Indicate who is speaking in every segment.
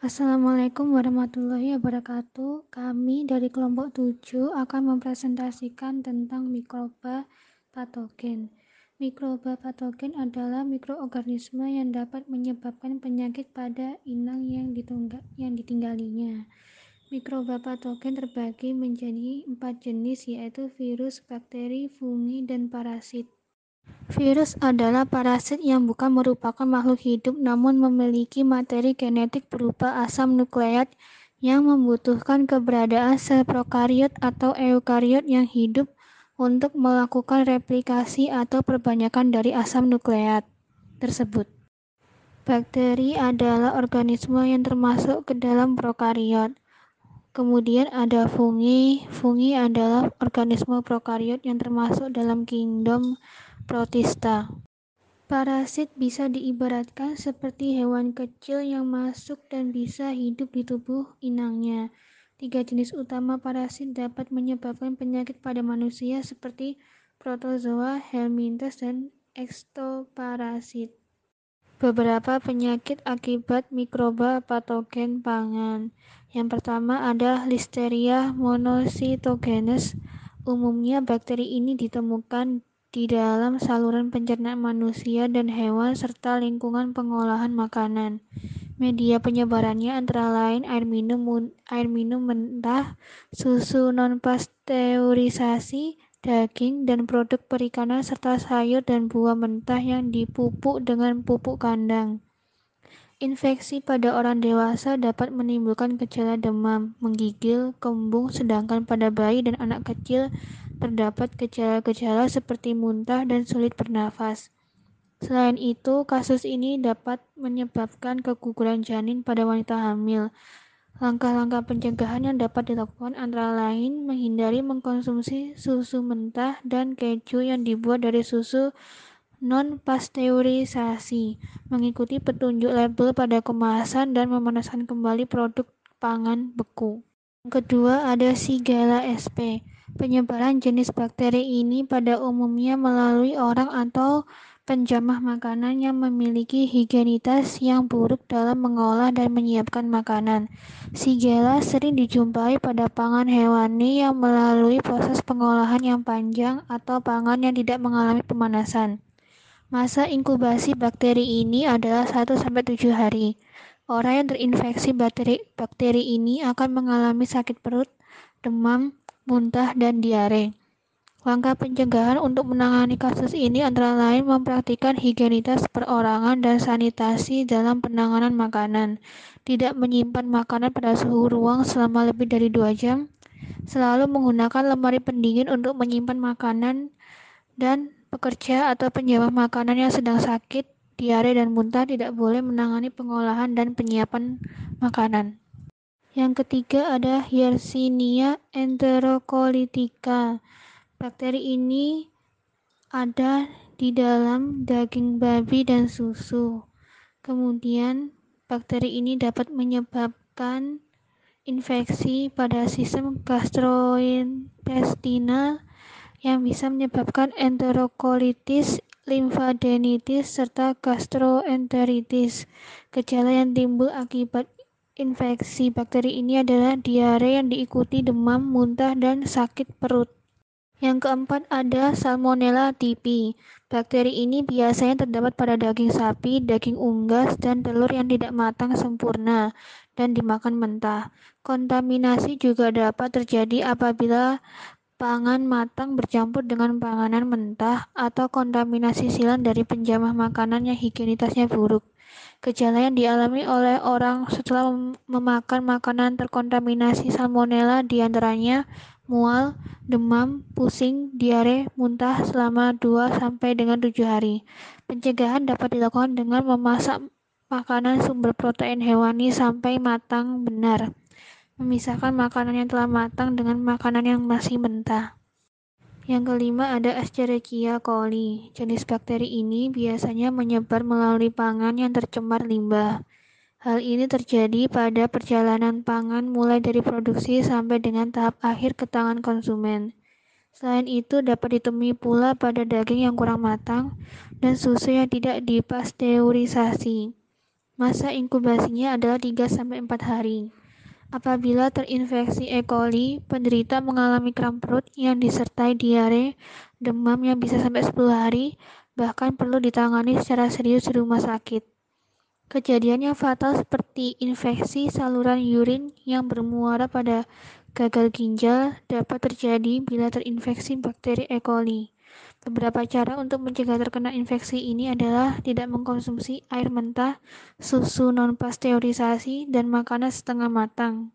Speaker 1: Assalamualaikum warahmatullahi wabarakatuh. Kami dari kelompok 7 akan mempresentasikan tentang mikroba patogen. Mikroba patogen adalah mikroorganisme yang dapat menyebabkan penyakit pada inang yang, yang ditinggalinya. Mikroba patogen terbagi menjadi empat jenis yaitu virus, bakteri, fungi, dan parasit. Virus adalah parasit yang bukan merupakan makhluk hidup namun memiliki materi genetik berupa asam nukleat yang membutuhkan keberadaan sel prokariot atau eukariot yang hidup untuk melakukan replikasi atau perbanyakan dari asam nukleat tersebut. Bakteri adalah organisme yang termasuk ke dalam prokariot. Kemudian ada fungi. Fungi adalah organisme prokariot yang termasuk dalam kingdom protista. Parasit bisa diibaratkan seperti hewan kecil yang masuk dan bisa hidup di tubuh inangnya. Tiga jenis utama parasit dapat menyebabkan penyakit pada manusia seperti protozoa, helminths, dan ekstoparasit. Beberapa penyakit akibat mikroba patogen pangan. Yang pertama ada Listeria monocytogenes. Umumnya bakteri ini ditemukan di dalam saluran pencernaan manusia dan hewan serta lingkungan pengolahan makanan. Media penyebarannya antara lain air minum air minum mentah, susu non pasteurisasi, daging dan produk perikanan serta sayur dan buah mentah yang dipupuk dengan pupuk kandang. Infeksi pada orang dewasa dapat menimbulkan gejala demam, menggigil, kembung, sedangkan pada bayi dan anak kecil terdapat gejala-gejala seperti muntah dan sulit bernafas. Selain itu, kasus ini dapat menyebabkan keguguran janin pada wanita hamil. Langkah-langkah pencegahan yang dapat dilakukan antara lain menghindari mengkonsumsi susu mentah dan keju yang dibuat dari susu non-pasteurisasi, mengikuti petunjuk label pada kemasan dan memanaskan kembali produk pangan beku. Kedua ada Shigella sp. Penyebaran jenis bakteri ini pada umumnya melalui orang atau penjamah makanan yang memiliki higienitas yang buruk dalam mengolah dan menyiapkan makanan. Shigella sering dijumpai pada pangan hewani yang melalui proses pengolahan yang panjang atau pangan yang tidak mengalami pemanasan. Masa inkubasi bakteri ini adalah 1-7 hari. Orang yang terinfeksi bakteri, bakteri ini akan mengalami sakit perut, demam, muntah, dan diare. Langkah pencegahan untuk menangani kasus ini antara lain mempraktikkan higienitas perorangan dan sanitasi dalam penanganan makanan, tidak menyimpan makanan pada suhu ruang selama lebih dari dua jam, selalu menggunakan lemari pendingin untuk menyimpan makanan, dan pekerja atau penjamah makanan yang sedang sakit, diare dan muntah tidak boleh menangani pengolahan dan penyiapan makanan. Yang ketiga ada Yersinia enterocolitica. Bakteri ini ada di dalam daging babi dan susu. Kemudian, bakteri ini dapat menyebabkan infeksi pada sistem gastrointestinal yang bisa menyebabkan enterokolitis, limfadenitis, serta gastroenteritis. Gejala yang timbul akibat infeksi bakteri ini adalah diare yang diikuti demam, muntah, dan sakit perut. Yang keempat ada Salmonella typhi. Bakteri ini biasanya terdapat pada daging sapi, daging unggas, dan telur yang tidak matang sempurna dan dimakan mentah. Kontaminasi juga dapat terjadi apabila pangan matang bercampur dengan panganan mentah atau kontaminasi silang dari penjamah makanan yang higienitasnya buruk. Gejala yang dialami oleh orang setelah memakan makanan terkontaminasi salmonella di antaranya mual, demam, pusing, diare, muntah selama 2 sampai dengan 7 hari. Pencegahan dapat dilakukan dengan memasak makanan sumber protein hewani sampai matang benar. Memisahkan makanan yang telah matang dengan makanan yang masih mentah. Yang kelima ada Escherichia coli. Jenis bakteri ini biasanya menyebar melalui pangan yang tercemar limbah. Hal ini terjadi pada perjalanan pangan mulai dari produksi sampai dengan tahap akhir ke tangan konsumen. Selain itu dapat ditemui pula pada daging yang kurang matang dan susu yang tidak dipasteurisasi. Masa inkubasinya adalah 3-4 hari. Apabila terinfeksi E. coli, penderita mengalami kram perut yang disertai diare, demam yang bisa sampai 10 hari, bahkan perlu ditangani secara serius di rumah sakit. Kejadian yang fatal seperti infeksi saluran urin yang bermuara pada gagal ginjal dapat terjadi bila terinfeksi bakteri E. coli. Beberapa cara untuk mencegah terkena infeksi ini adalah tidak mengkonsumsi air mentah, susu non-pasteurisasi, dan makanan setengah matang.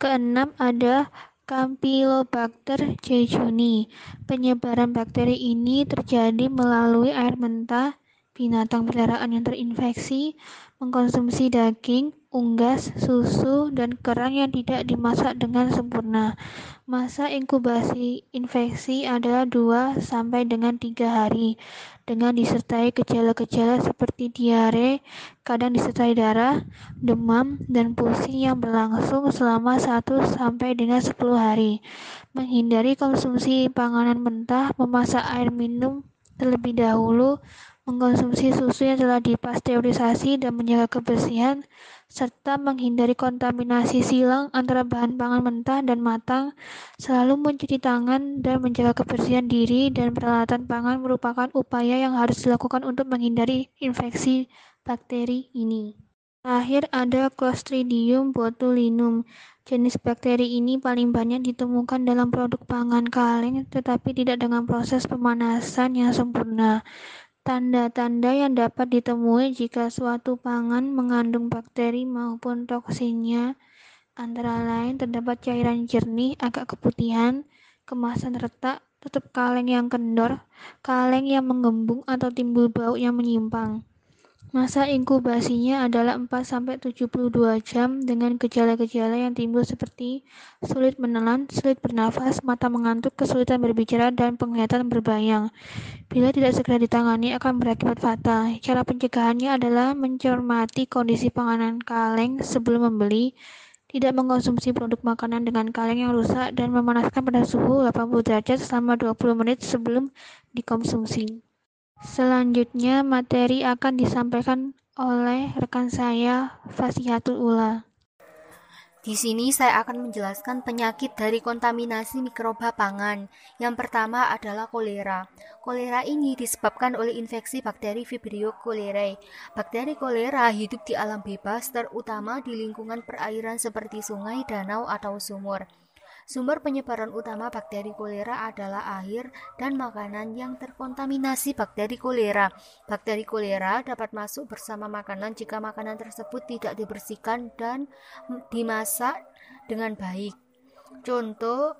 Speaker 1: Keenam ada Campylobacter jejuni. Penyebaran bakteri ini terjadi melalui air mentah, binatang peliharaan yang terinfeksi, mengkonsumsi daging, unggas, susu, dan kerang yang tidak dimasak dengan sempurna. Masa inkubasi infeksi adalah 2 sampai dengan 3 hari dengan disertai gejala-gejala seperti diare, kadang disertai darah, demam, dan pusing yang berlangsung selama 1 sampai dengan 10 hari. Menghindari konsumsi panganan mentah, memasak air minum terlebih dahulu, mengkonsumsi susu yang telah dipasteurisasi dan menjaga kebersihan, serta menghindari kontaminasi silang antara bahan pangan mentah dan matang, selalu mencuci tangan dan menjaga kebersihan diri dan peralatan pangan merupakan upaya yang harus dilakukan untuk menghindari infeksi bakteri ini. Terakhir ada Clostridium botulinum. Jenis bakteri ini paling banyak ditemukan dalam produk pangan kaleng tetapi tidak dengan proses pemanasan yang sempurna. Tanda-tanda yang dapat ditemui jika suatu pangan mengandung bakteri maupun toksinnya antara lain terdapat cairan jernih agak keputihan, kemasan retak, tutup kaleng yang kendor, kaleng yang menggembung atau timbul bau yang menyimpang. Masa inkubasinya adalah 4-72 jam dengan gejala-gejala yang timbul seperti sulit menelan, sulit bernafas, mata mengantuk, kesulitan berbicara, dan penglihatan berbayang. Bila tidak segera ditangani akan berakibat fatal. Cara pencegahannya adalah mencermati kondisi panganan kaleng sebelum membeli, tidak mengkonsumsi produk makanan dengan kaleng yang rusak, dan memanaskan pada suhu 80 derajat selama 20 menit sebelum dikonsumsi. Selanjutnya materi akan disampaikan oleh rekan saya Fasihatul Ula.
Speaker 2: Di sini saya akan menjelaskan penyakit dari kontaminasi mikroba pangan. Yang pertama adalah kolera. Kolera ini disebabkan oleh infeksi bakteri Vibrio cholerae. Bakteri kolera hidup di alam bebas, terutama di lingkungan perairan seperti sungai, danau, atau sumur. Sumber penyebaran utama bakteri kolera adalah air dan makanan yang terkontaminasi bakteri kolera. Bakteri kolera dapat masuk bersama makanan jika makanan tersebut tidak dibersihkan dan dimasak dengan baik. Contoh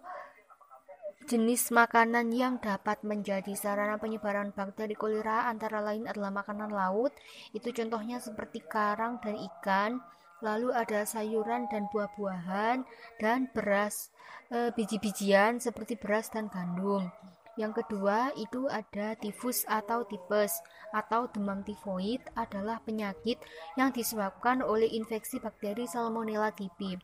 Speaker 2: Jenis makanan yang dapat menjadi sarana penyebaran bakteri kolera antara lain adalah makanan laut, itu contohnya seperti karang dan ikan, lalu ada sayuran dan buah-buahan dan beras e, biji-bijian seperti beras dan gandum. Yang kedua itu ada tifus atau tipes atau demam tifoid adalah penyakit yang disebabkan oleh infeksi bakteri Salmonella typhi.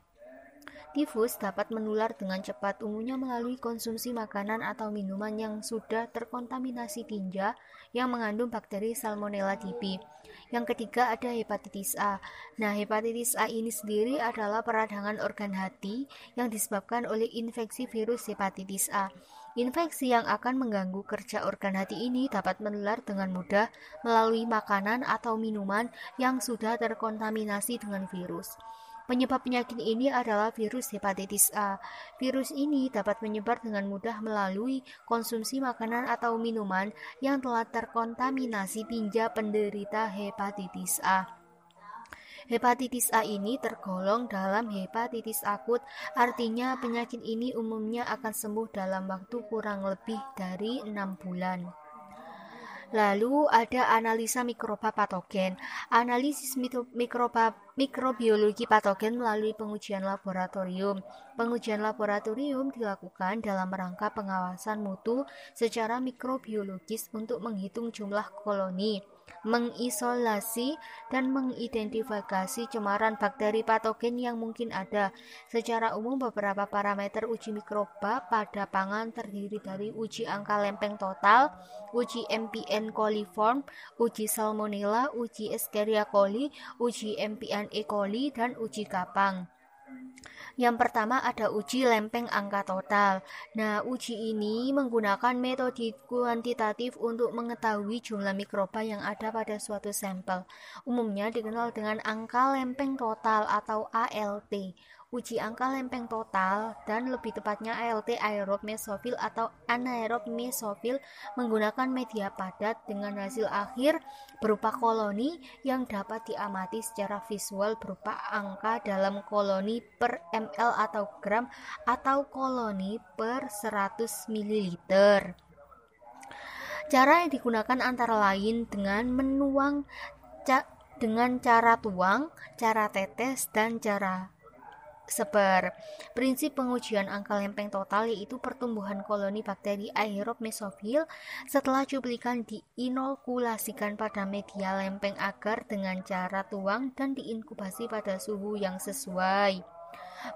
Speaker 2: Tifus dapat menular dengan cepat, umumnya melalui konsumsi makanan atau minuman yang sudah terkontaminasi tinja yang mengandung bakteri Salmonella typhi. Yang ketiga ada hepatitis A. Nah, hepatitis A ini sendiri adalah peradangan organ hati yang disebabkan oleh infeksi virus hepatitis A. Infeksi yang akan mengganggu kerja organ hati ini dapat menular dengan mudah melalui makanan atau minuman yang sudah terkontaminasi dengan virus. Penyebab penyakit ini adalah virus hepatitis A. Virus ini dapat menyebar dengan mudah melalui konsumsi makanan atau minuman yang telah terkontaminasi tinja penderita hepatitis A. Hepatitis A ini tergolong dalam hepatitis akut, artinya penyakit ini umumnya akan sembuh dalam waktu kurang lebih dari enam bulan. Lalu ada analisa mikroba patogen. Analisis mikroba mikrobiologi patogen melalui pengujian laboratorium. Pengujian laboratorium dilakukan dalam rangka pengawasan mutu secara mikrobiologis untuk menghitung jumlah koloni. Mengisolasi dan mengidentifikasi cemaran bakteri patogen yang mungkin ada. Secara umum beberapa parameter uji mikroba pada pangan terdiri dari uji angka lempeng total, uji MPN coliform, uji salmonella, uji Escherichia coli, uji MPN E. coli dan uji kapang. Yang pertama ada uji lempeng angka total. Nah, uji ini menggunakan metode kuantitatif untuk mengetahui jumlah mikroba yang ada pada suatu sampel. Umumnya dikenal dengan angka lempeng total atau ALT uji angka lempeng total dan lebih tepatnya ALT aerob mesofil atau anaerob mesofil menggunakan media padat dengan hasil akhir berupa koloni yang dapat diamati secara visual berupa angka dalam koloni per ml atau gram atau koloni per 100 ml. Cara yang digunakan antara lain dengan menuang dengan cara tuang, cara tetes, dan cara sebar. Prinsip pengujian angka lempeng total yaitu pertumbuhan koloni bakteri aerob mesofil setelah cuplikan diinokulasikan pada media lempeng agar dengan cara tuang dan diinkubasi pada suhu yang sesuai.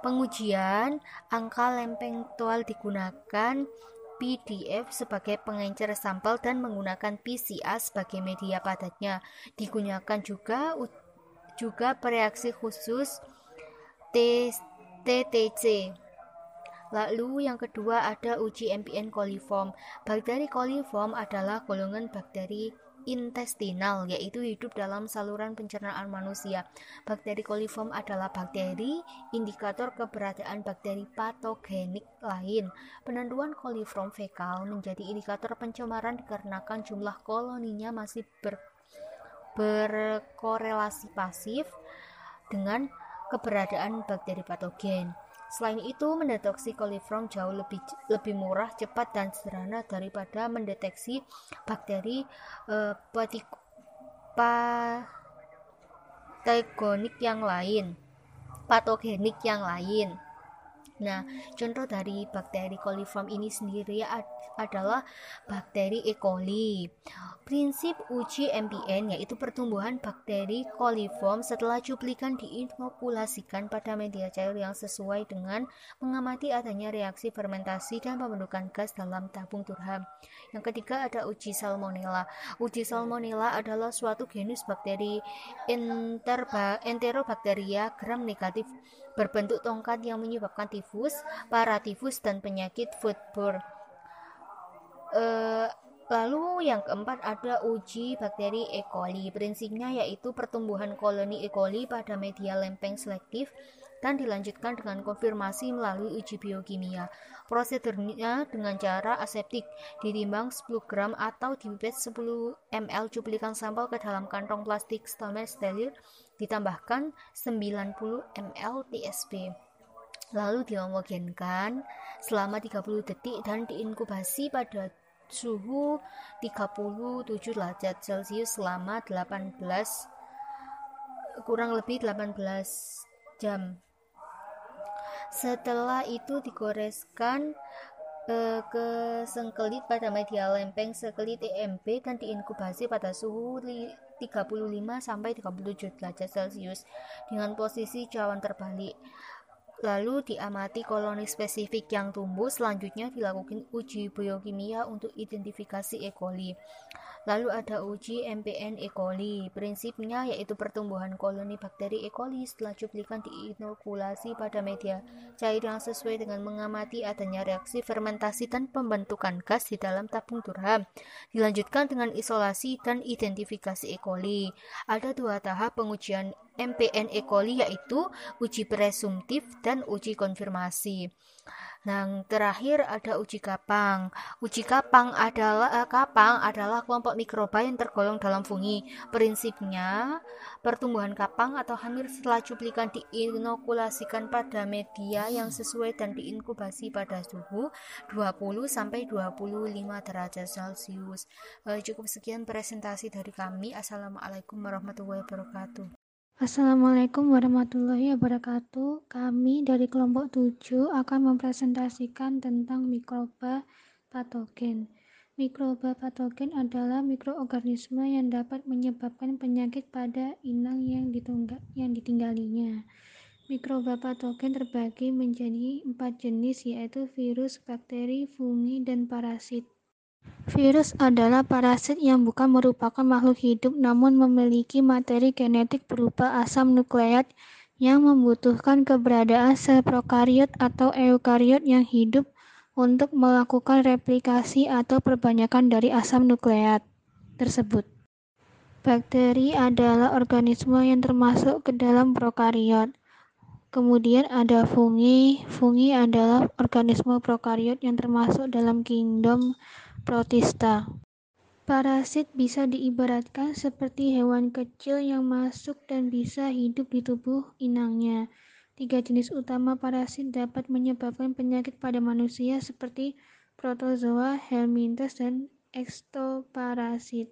Speaker 2: Pengujian angka lempeng total digunakan PDF sebagai pengencer sampel dan menggunakan PCR sebagai media padatnya. Digunakan juga juga bereaksi khusus TTC. Lalu yang kedua ada uji MPN coliform. Bakteri coliform adalah golongan bakteri intestinal yaitu hidup dalam saluran pencernaan manusia. Bakteri coliform adalah bakteri indikator keberadaan bakteri patogenik lain. Penentuan coliform fekal menjadi indikator pencemaran dikarenakan jumlah koloninya masih ber, berkorelasi pasif dengan keberadaan bakteri patogen. Selain itu, mendeteksi coliform jauh lebih lebih murah, cepat dan sederhana daripada mendeteksi bakteri eh, patogenik yang lain, patogenik yang lain. Nah, contoh dari bakteri coliform ini sendiri adalah bakteri E. coli. Prinsip uji MPN yaitu pertumbuhan bakteri coliform setelah cuplikan diinokulasikan pada media cair yang sesuai dengan mengamati adanya reaksi fermentasi dan pembentukan gas dalam tabung turham. Yang ketiga ada uji salmonella. Uji salmonella adalah suatu genus bakteri enterobacteria gram negatif berbentuk tongkat yang menyebabkan tifus, paratifus, dan penyakit foodborne. Uh, Lalu yang keempat ada uji bakteri E. coli. Prinsipnya yaitu pertumbuhan koloni E. coli pada media lempeng selektif dan dilanjutkan dengan konfirmasi melalui uji biokimia. Prosedurnya dengan cara aseptik, ditimbang 10 gram atau dipipet 10 ml cuplikan sampel ke dalam kantong plastik stainless steril ditambahkan 90 ml TSP lalu dihomogenkan selama 30 detik dan diinkubasi pada suhu 37 derajat Celcius selama 18 kurang lebih 18 jam setelah itu digoreskan eh, ke sengkelit pada media lempeng sekelit EMP dan diinkubasi pada suhu 35 sampai 37 derajat Celcius dengan posisi cawan terbalik. Lalu diamati koloni spesifik yang tumbuh, selanjutnya dilakukan uji biokimia untuk identifikasi E. coli. Lalu ada uji MPN E. coli. Prinsipnya yaitu pertumbuhan koloni bakteri E. coli setelah cuplikan diinokulasi pada media cair yang sesuai dengan mengamati adanya reaksi fermentasi dan pembentukan gas di dalam tabung turham. Dilanjutkan dengan isolasi dan identifikasi E. coli. Ada dua tahap pengujian MPN E. coli yaitu uji presumtif dan uji konfirmasi. Nah, terakhir ada uji kapang. Uji kapang adalah eh, kapang adalah kelompok mikroba yang tergolong dalam fungi. Prinsipnya, pertumbuhan kapang atau hamil setelah cuplikan diinokulasikan pada media yang sesuai dan diinkubasi pada suhu 20 sampai 25 derajat Celcius. Eh, cukup sekian presentasi dari kami. Assalamualaikum warahmatullahi wabarakatuh.
Speaker 1: Assalamualaikum warahmatullahi wabarakatuh. Kami dari kelompok 7 akan mempresentasikan tentang mikroba patogen. Mikroba patogen adalah mikroorganisme yang dapat menyebabkan penyakit pada inang yang, yang ditinggalinya. Mikroba patogen terbagi menjadi empat jenis yaitu virus, bakteri, fungi, dan parasit. Virus adalah parasit yang bukan merupakan makhluk hidup namun memiliki materi genetik berupa asam nukleat yang membutuhkan keberadaan sel prokariot atau eukariot yang hidup untuk melakukan replikasi atau perbanyakan dari asam nukleat tersebut. Bakteri adalah organisme yang termasuk ke dalam prokariot. Kemudian ada fungi. Fungi adalah organisme prokariot yang termasuk dalam kingdom protista. Parasit bisa diibaratkan seperti hewan kecil yang masuk dan bisa hidup di tubuh inangnya. Tiga jenis utama parasit dapat menyebabkan penyakit pada manusia seperti protozoa, helminthes, dan ekstoparasit.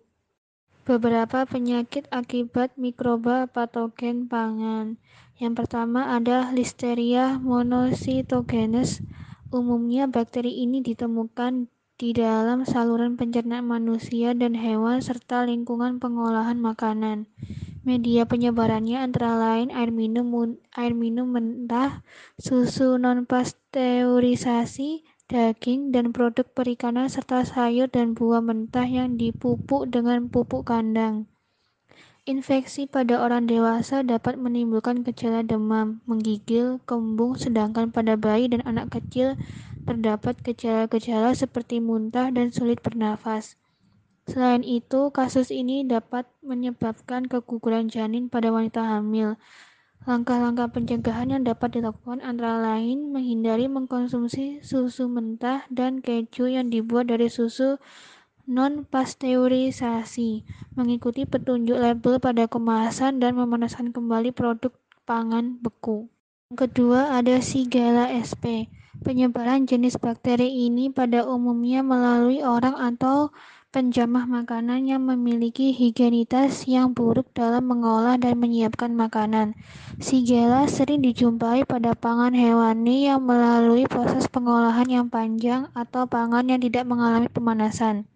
Speaker 1: Beberapa penyakit akibat mikroba patogen pangan. Yang pertama ada Listeria monocytogenes. Umumnya bakteri ini ditemukan di dalam saluran pencernaan manusia dan hewan serta lingkungan pengolahan makanan. Media penyebarannya antara lain air minum, air minum mentah, susu non-pasteurisasi, daging, dan produk perikanan serta sayur dan buah mentah yang dipupuk dengan pupuk kandang. Infeksi pada orang dewasa dapat menimbulkan gejala demam, menggigil, kembung, sedangkan pada bayi dan anak kecil terdapat gejala-gejala seperti muntah dan sulit bernafas. Selain itu, kasus ini dapat menyebabkan keguguran janin pada wanita hamil. Langkah-langkah pencegahan yang dapat dilakukan antara lain menghindari mengkonsumsi susu mentah dan keju yang dibuat dari susu non-pasteurisasi, mengikuti petunjuk label pada kemasan dan memanaskan kembali produk pangan beku. Kedua ada Shigella sp. Penyebaran jenis bakteri ini pada umumnya melalui orang atau penjamah makanan yang memiliki higienitas yang buruk dalam mengolah dan menyiapkan makanan. Shigella sering dijumpai pada pangan hewani yang melalui proses pengolahan yang panjang atau pangan yang tidak mengalami pemanasan.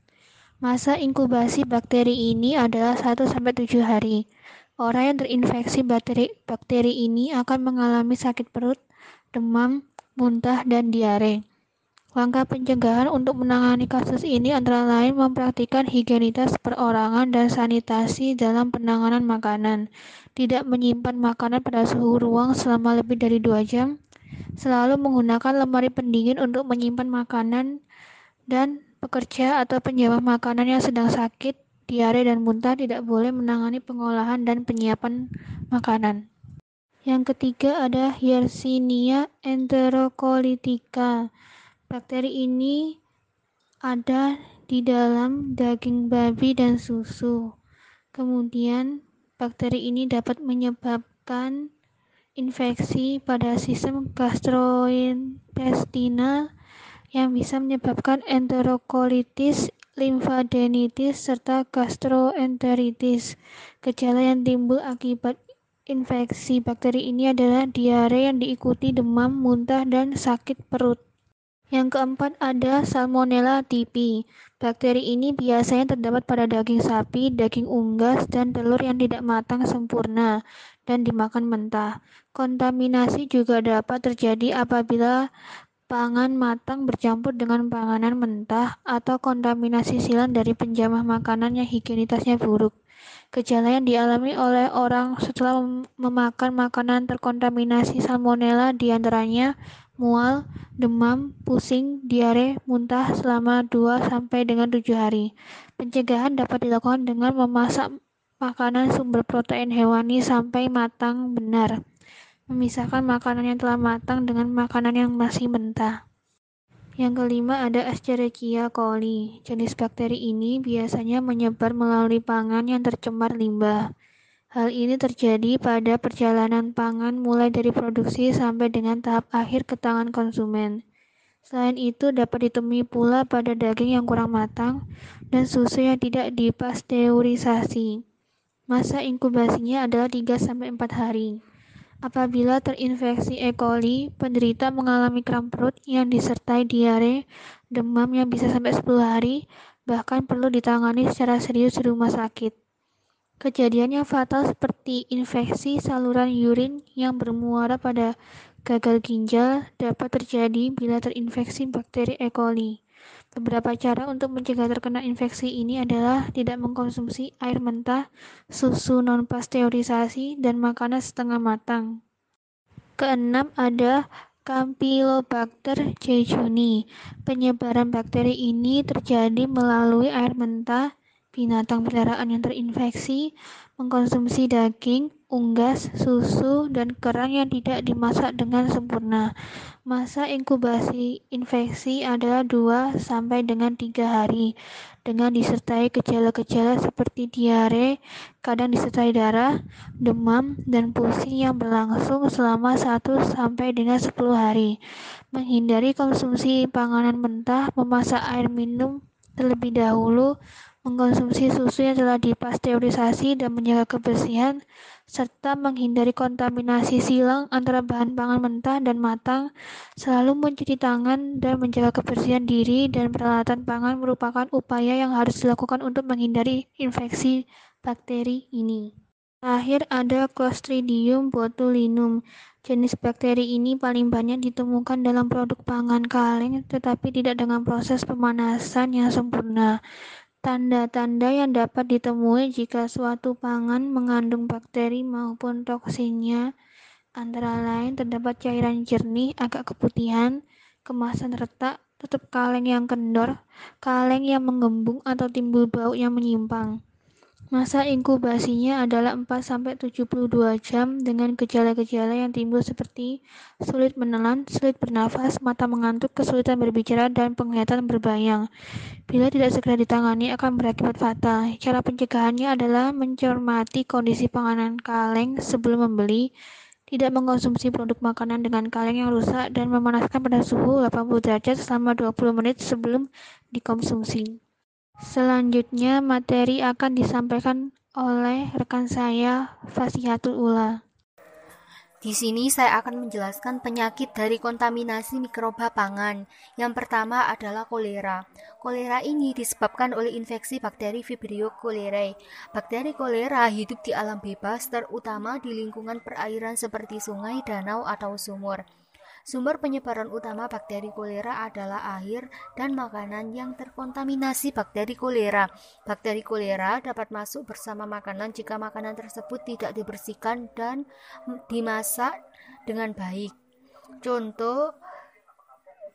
Speaker 1: Masa inkubasi bakteri ini adalah 1-7 hari. Orang yang terinfeksi bakteri, bakteri ini akan mengalami sakit perut, demam, muntah, dan diare. Langkah pencegahan untuk menangani kasus ini antara lain mempraktikkan higienitas perorangan dan sanitasi dalam penanganan makanan, tidak menyimpan makanan pada suhu ruang selama lebih dari dua jam, selalu menggunakan lemari pendingin untuk menyimpan makanan, dan pekerja atau penjamah makanan yang sedang sakit, diare dan muntah tidak boleh menangani pengolahan dan penyiapan makanan. Yang ketiga ada Yersinia enterocolitica. Bakteri ini ada di dalam daging babi dan susu. Kemudian, bakteri ini dapat menyebabkan infeksi pada sistem gastrointestinal yang bisa menyebabkan enterokolitis, limfadenitis, serta gastroenteritis. Gejala yang timbul akibat infeksi bakteri ini adalah diare yang diikuti demam, muntah, dan sakit perut. Yang keempat ada Salmonella typhi. Bakteri ini biasanya terdapat pada daging sapi, daging unggas, dan telur yang tidak matang sempurna dan dimakan mentah. Kontaminasi juga dapat terjadi apabila pangan matang bercampur dengan panganan mentah atau kontaminasi silang dari penjamah makanan yang higienitasnya buruk. Gejala yang dialami oleh orang setelah memakan makanan terkontaminasi salmonella di antaranya mual, demam, pusing, diare, muntah selama 2 sampai dengan 7 hari. Pencegahan dapat dilakukan dengan memasak makanan sumber protein hewani sampai matang benar. Memisahkan makanan yang telah matang dengan makanan yang masih mentah. Yang kelima ada Escherichia coli. Jenis bakteri ini biasanya menyebar melalui pangan yang tercemar limbah. Hal ini terjadi pada perjalanan pangan mulai dari produksi sampai dengan tahap akhir ke tangan konsumen. Selain itu, dapat ditemui pula pada daging yang kurang matang dan susu yang tidak dipasteurisasi. Masa inkubasinya adalah 3-4 hari. Apabila terinfeksi E. coli, penderita mengalami kram perut yang disertai diare, demam yang bisa sampai 10 hari, bahkan perlu ditangani secara serius di rumah sakit. Kejadian yang fatal seperti infeksi saluran urin yang bermuara pada gagal ginjal dapat terjadi bila terinfeksi bakteri E. coli. Beberapa cara untuk mencegah terkena infeksi ini adalah tidak mengkonsumsi air mentah, susu non-pasteurisasi, dan makanan setengah matang. Keenam ada Campylobacter jejuni. Penyebaran bakteri ini terjadi melalui air mentah, binatang peliharaan yang terinfeksi, mengkonsumsi daging, unggas, susu, dan kerang yang tidak dimasak dengan sempurna. Masa inkubasi infeksi adalah 2 sampai dengan 3 hari dengan disertai gejala-gejala seperti diare, kadang disertai darah, demam, dan pusing yang berlangsung selama 1 sampai dengan 10 hari. Menghindari konsumsi panganan mentah, memasak air minum terlebih dahulu, mengkonsumsi susu yang telah dipasteurisasi dan menjaga kebersihan, serta menghindari kontaminasi silang antara bahan pangan mentah dan matang, selalu mencuci tangan dan menjaga kebersihan diri dan peralatan pangan merupakan upaya yang harus dilakukan untuk menghindari infeksi bakteri ini. Terakhir ada Clostridium botulinum. Jenis bakteri ini paling banyak ditemukan dalam produk pangan kaleng tetapi tidak dengan proses pemanasan yang sempurna. Tanda-tanda yang dapat ditemui jika suatu pangan mengandung bakteri maupun toksinnya antara lain terdapat cairan jernih agak keputihan, kemasan retak, tutup kaleng yang kendor, kaleng yang menggembung atau timbul bau yang menyimpang. Masa inkubasinya adalah 4-72 jam dengan gejala-gejala yang timbul seperti sulit menelan, sulit bernafas, mata mengantuk, kesulitan berbicara, dan penglihatan berbayang. Bila tidak segera ditangani akan berakibat fatal. Cara pencegahannya adalah mencermati kondisi panganan kaleng sebelum membeli, tidak mengkonsumsi produk makanan dengan kaleng yang rusak, dan memanaskan pada suhu 80 derajat selama 20 menit sebelum dikonsumsi. Selanjutnya materi akan disampaikan oleh rekan saya Fasihatul Ula.
Speaker 2: Di sini saya akan menjelaskan penyakit dari kontaminasi mikroba pangan. Yang pertama adalah kolera. Kolera ini disebabkan oleh infeksi bakteri Vibrio cholerae. Bakteri kolera hidup di alam bebas, terutama di lingkungan perairan seperti sungai, danau, atau sumur. Sumber penyebaran utama bakteri kolera adalah air dan makanan yang terkontaminasi bakteri kolera. Bakteri kolera dapat masuk bersama makanan jika makanan tersebut tidak dibersihkan dan dimasak dengan baik. Contoh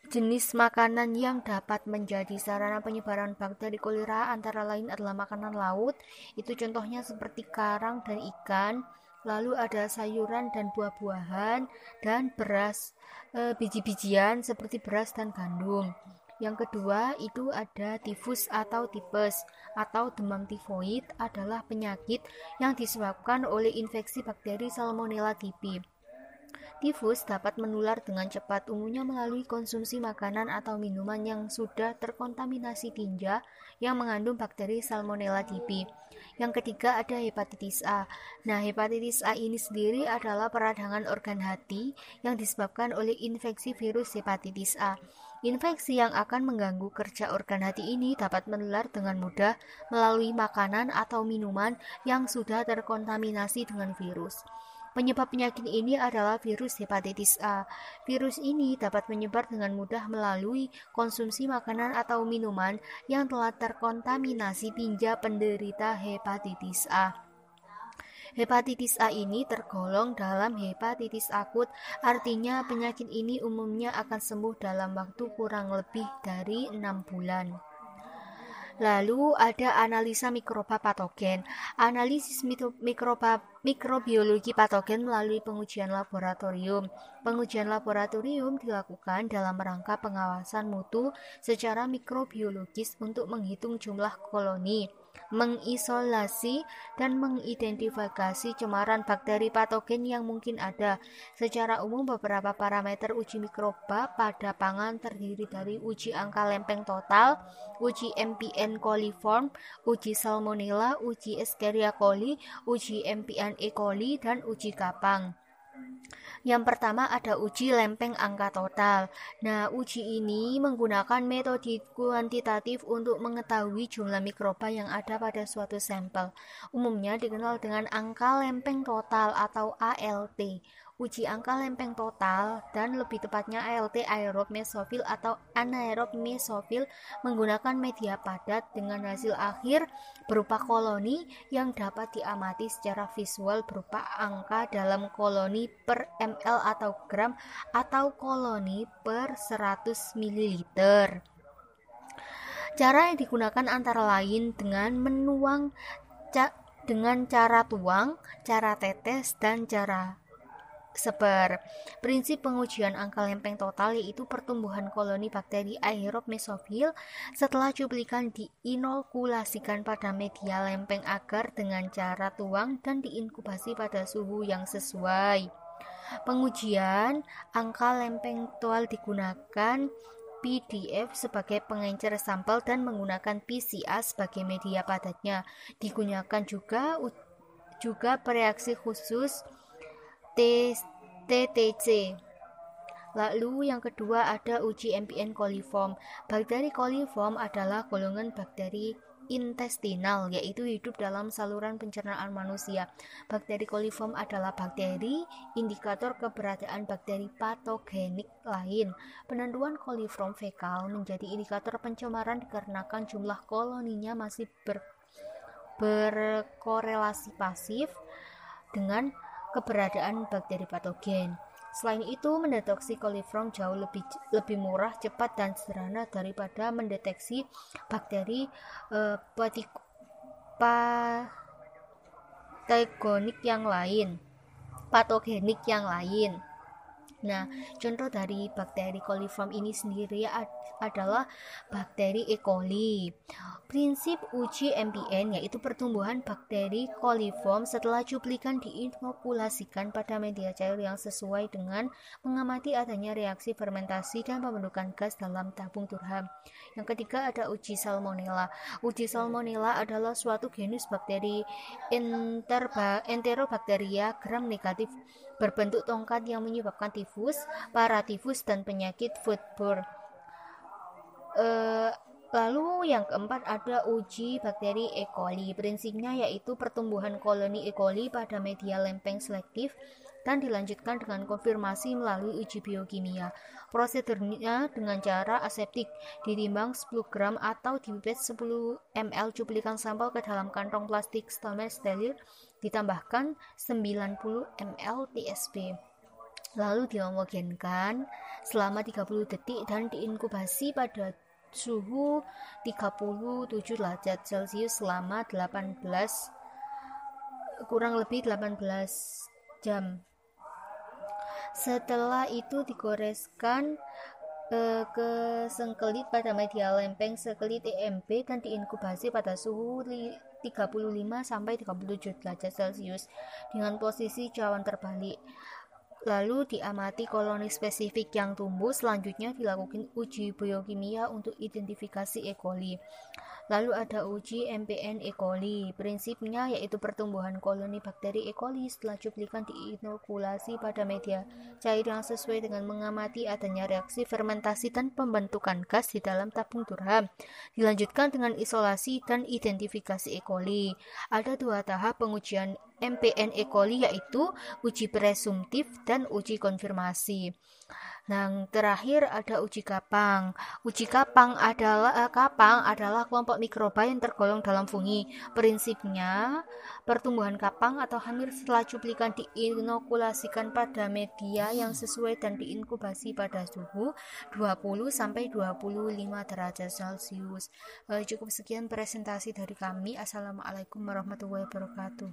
Speaker 2: Jenis makanan yang dapat menjadi sarana penyebaran bakteri kolera antara lain adalah makanan laut, itu contohnya seperti karang dan ikan, lalu ada sayuran dan buah-buahan, dan beras e, biji-bijian seperti beras dan gandum. Yang kedua itu ada tifus atau tipes atau demam tifoid adalah penyakit yang disebabkan oleh infeksi bakteri Salmonella typhi. Tifus dapat menular dengan cepat umumnya melalui konsumsi makanan atau minuman yang sudah terkontaminasi tinja yang mengandung bakteri Salmonella typhi. Yang ketiga ada hepatitis A. Nah, hepatitis A ini sendiri adalah peradangan organ hati yang disebabkan oleh infeksi virus hepatitis A. Infeksi yang akan mengganggu kerja organ hati ini dapat menular dengan mudah melalui makanan atau minuman yang sudah terkontaminasi dengan virus. Penyebab penyakit ini adalah virus hepatitis A. Virus ini dapat menyebar dengan mudah melalui konsumsi makanan atau minuman yang telah terkontaminasi tinja penderita hepatitis A. Hepatitis A ini tergolong dalam hepatitis akut, artinya penyakit ini umumnya akan sembuh dalam waktu kurang lebih dari enam bulan. Lalu ada analisa mikroba patogen. Analisis mikroba mikrobiologi patogen melalui pengujian laboratorium. Pengujian laboratorium dilakukan dalam rangka pengawasan mutu secara mikrobiologis untuk menghitung jumlah koloni mengisolasi dan mengidentifikasi cemaran bakteri patogen yang mungkin ada. Secara umum beberapa parameter uji mikroba pada pangan terdiri dari uji angka lempeng total, uji MPN coliform, uji salmonella, uji Escherichia coli, uji MPN E. coli, dan uji kapang. Yang pertama ada uji lempeng angka total. Nah, uji ini menggunakan metode kuantitatif untuk mengetahui jumlah mikroba yang ada pada suatu sampel. Umumnya dikenal dengan angka lempeng total atau ALT uji angka lempeng total dan lebih tepatnya ALT aerob mesofil atau anaerob mesofil menggunakan media padat dengan hasil akhir berupa koloni yang dapat diamati secara visual berupa angka dalam koloni per ml atau gram atau koloni per 100 ml. Cara yang digunakan antara lain dengan menuang dengan cara tuang, cara tetes, dan cara sebar. Prinsip pengujian angka lempeng total yaitu pertumbuhan koloni bakteri aerob mesofil setelah cuplikan diinokulasikan pada media lempeng agar dengan cara tuang dan diinkubasi pada suhu yang sesuai. Pengujian angka lempeng total digunakan PDF sebagai pengencer sampel dan menggunakan PCA sebagai media padatnya. Digunakan juga juga reaksi khusus TTC. Lalu yang kedua ada uji MPN coliform. Bakteri coliform adalah golongan bakteri intestinal yaitu hidup dalam saluran pencernaan manusia. Bakteri coliform adalah bakteri indikator keberadaan bakteri patogenik lain. Penentuan coliform fekal menjadi indikator pencemaran dikarenakan jumlah koloninya masih ber, berkorelasi pasif dengan keberadaan bakteri patogen. Selain itu, mendeteksi coliform jauh lebih lebih murah, cepat dan sederhana daripada mendeteksi bakteri eh, patogenik yang lain, patogenik yang lain. Nah, contoh dari bakteri coliform ini sendiri adalah bakteri E. coli. Prinsip uji MPN yaitu pertumbuhan bakteri coliform setelah cuplikan diinokulasikan pada media cair yang sesuai dengan mengamati adanya reaksi fermentasi dan pembentukan gas dalam tabung turham. Yang ketiga ada uji salmonella. Uji salmonella adalah suatu genus bakteri enterobacteria gram negatif berbentuk tongkat yang menyebabkan tifus, paratifus, dan penyakit foodborne. Uh, Lalu yang keempat ada uji bakteri E. coli. Prinsipnya yaitu pertumbuhan koloni E. coli pada media lempeng selektif dan dilanjutkan dengan konfirmasi melalui uji biokimia. Prosedurnya dengan cara aseptik, ditimbang 10 gram atau dipipet 10 ml cuplikan sampel ke dalam kantong plastik steril ditambahkan 90 ml TSP. Lalu dihomogenkan selama 30 detik dan diinkubasi pada suhu 37 derajat Celcius selama 18 kurang lebih 18 jam. Setelah itu digoreskan eh, ke sengkelit pada media lempeng sekelit EMP dan diinkubasi pada suhu 35 sampai 37 derajat Celcius dengan posisi cawan terbalik. Lalu diamati koloni spesifik yang tumbuh, selanjutnya dilakukan uji biokimia untuk identifikasi E. coli. Lalu ada uji MPN E. coli. Prinsipnya yaitu pertumbuhan koloni bakteri E. coli setelah cuplikan diinokulasi pada media cair yang sesuai dengan mengamati adanya reaksi fermentasi dan pembentukan gas di dalam tabung turham. Dilanjutkan dengan isolasi dan identifikasi E. coli. Ada dua tahap pengujian MPN E. coli yaitu uji presumtif dan uji konfirmasi. Nah, terakhir ada uji kapang. Uji kapang adalah eh, kapang adalah kelompok mikroba yang tergolong dalam fungi. Prinsipnya, pertumbuhan kapang atau hamil setelah cuplikan diinokulasikan pada media yang sesuai dan diinkubasi pada suhu 20 sampai 25 derajat Celcius. Eh, cukup sekian presentasi dari kami. Assalamualaikum warahmatullahi wabarakatuh.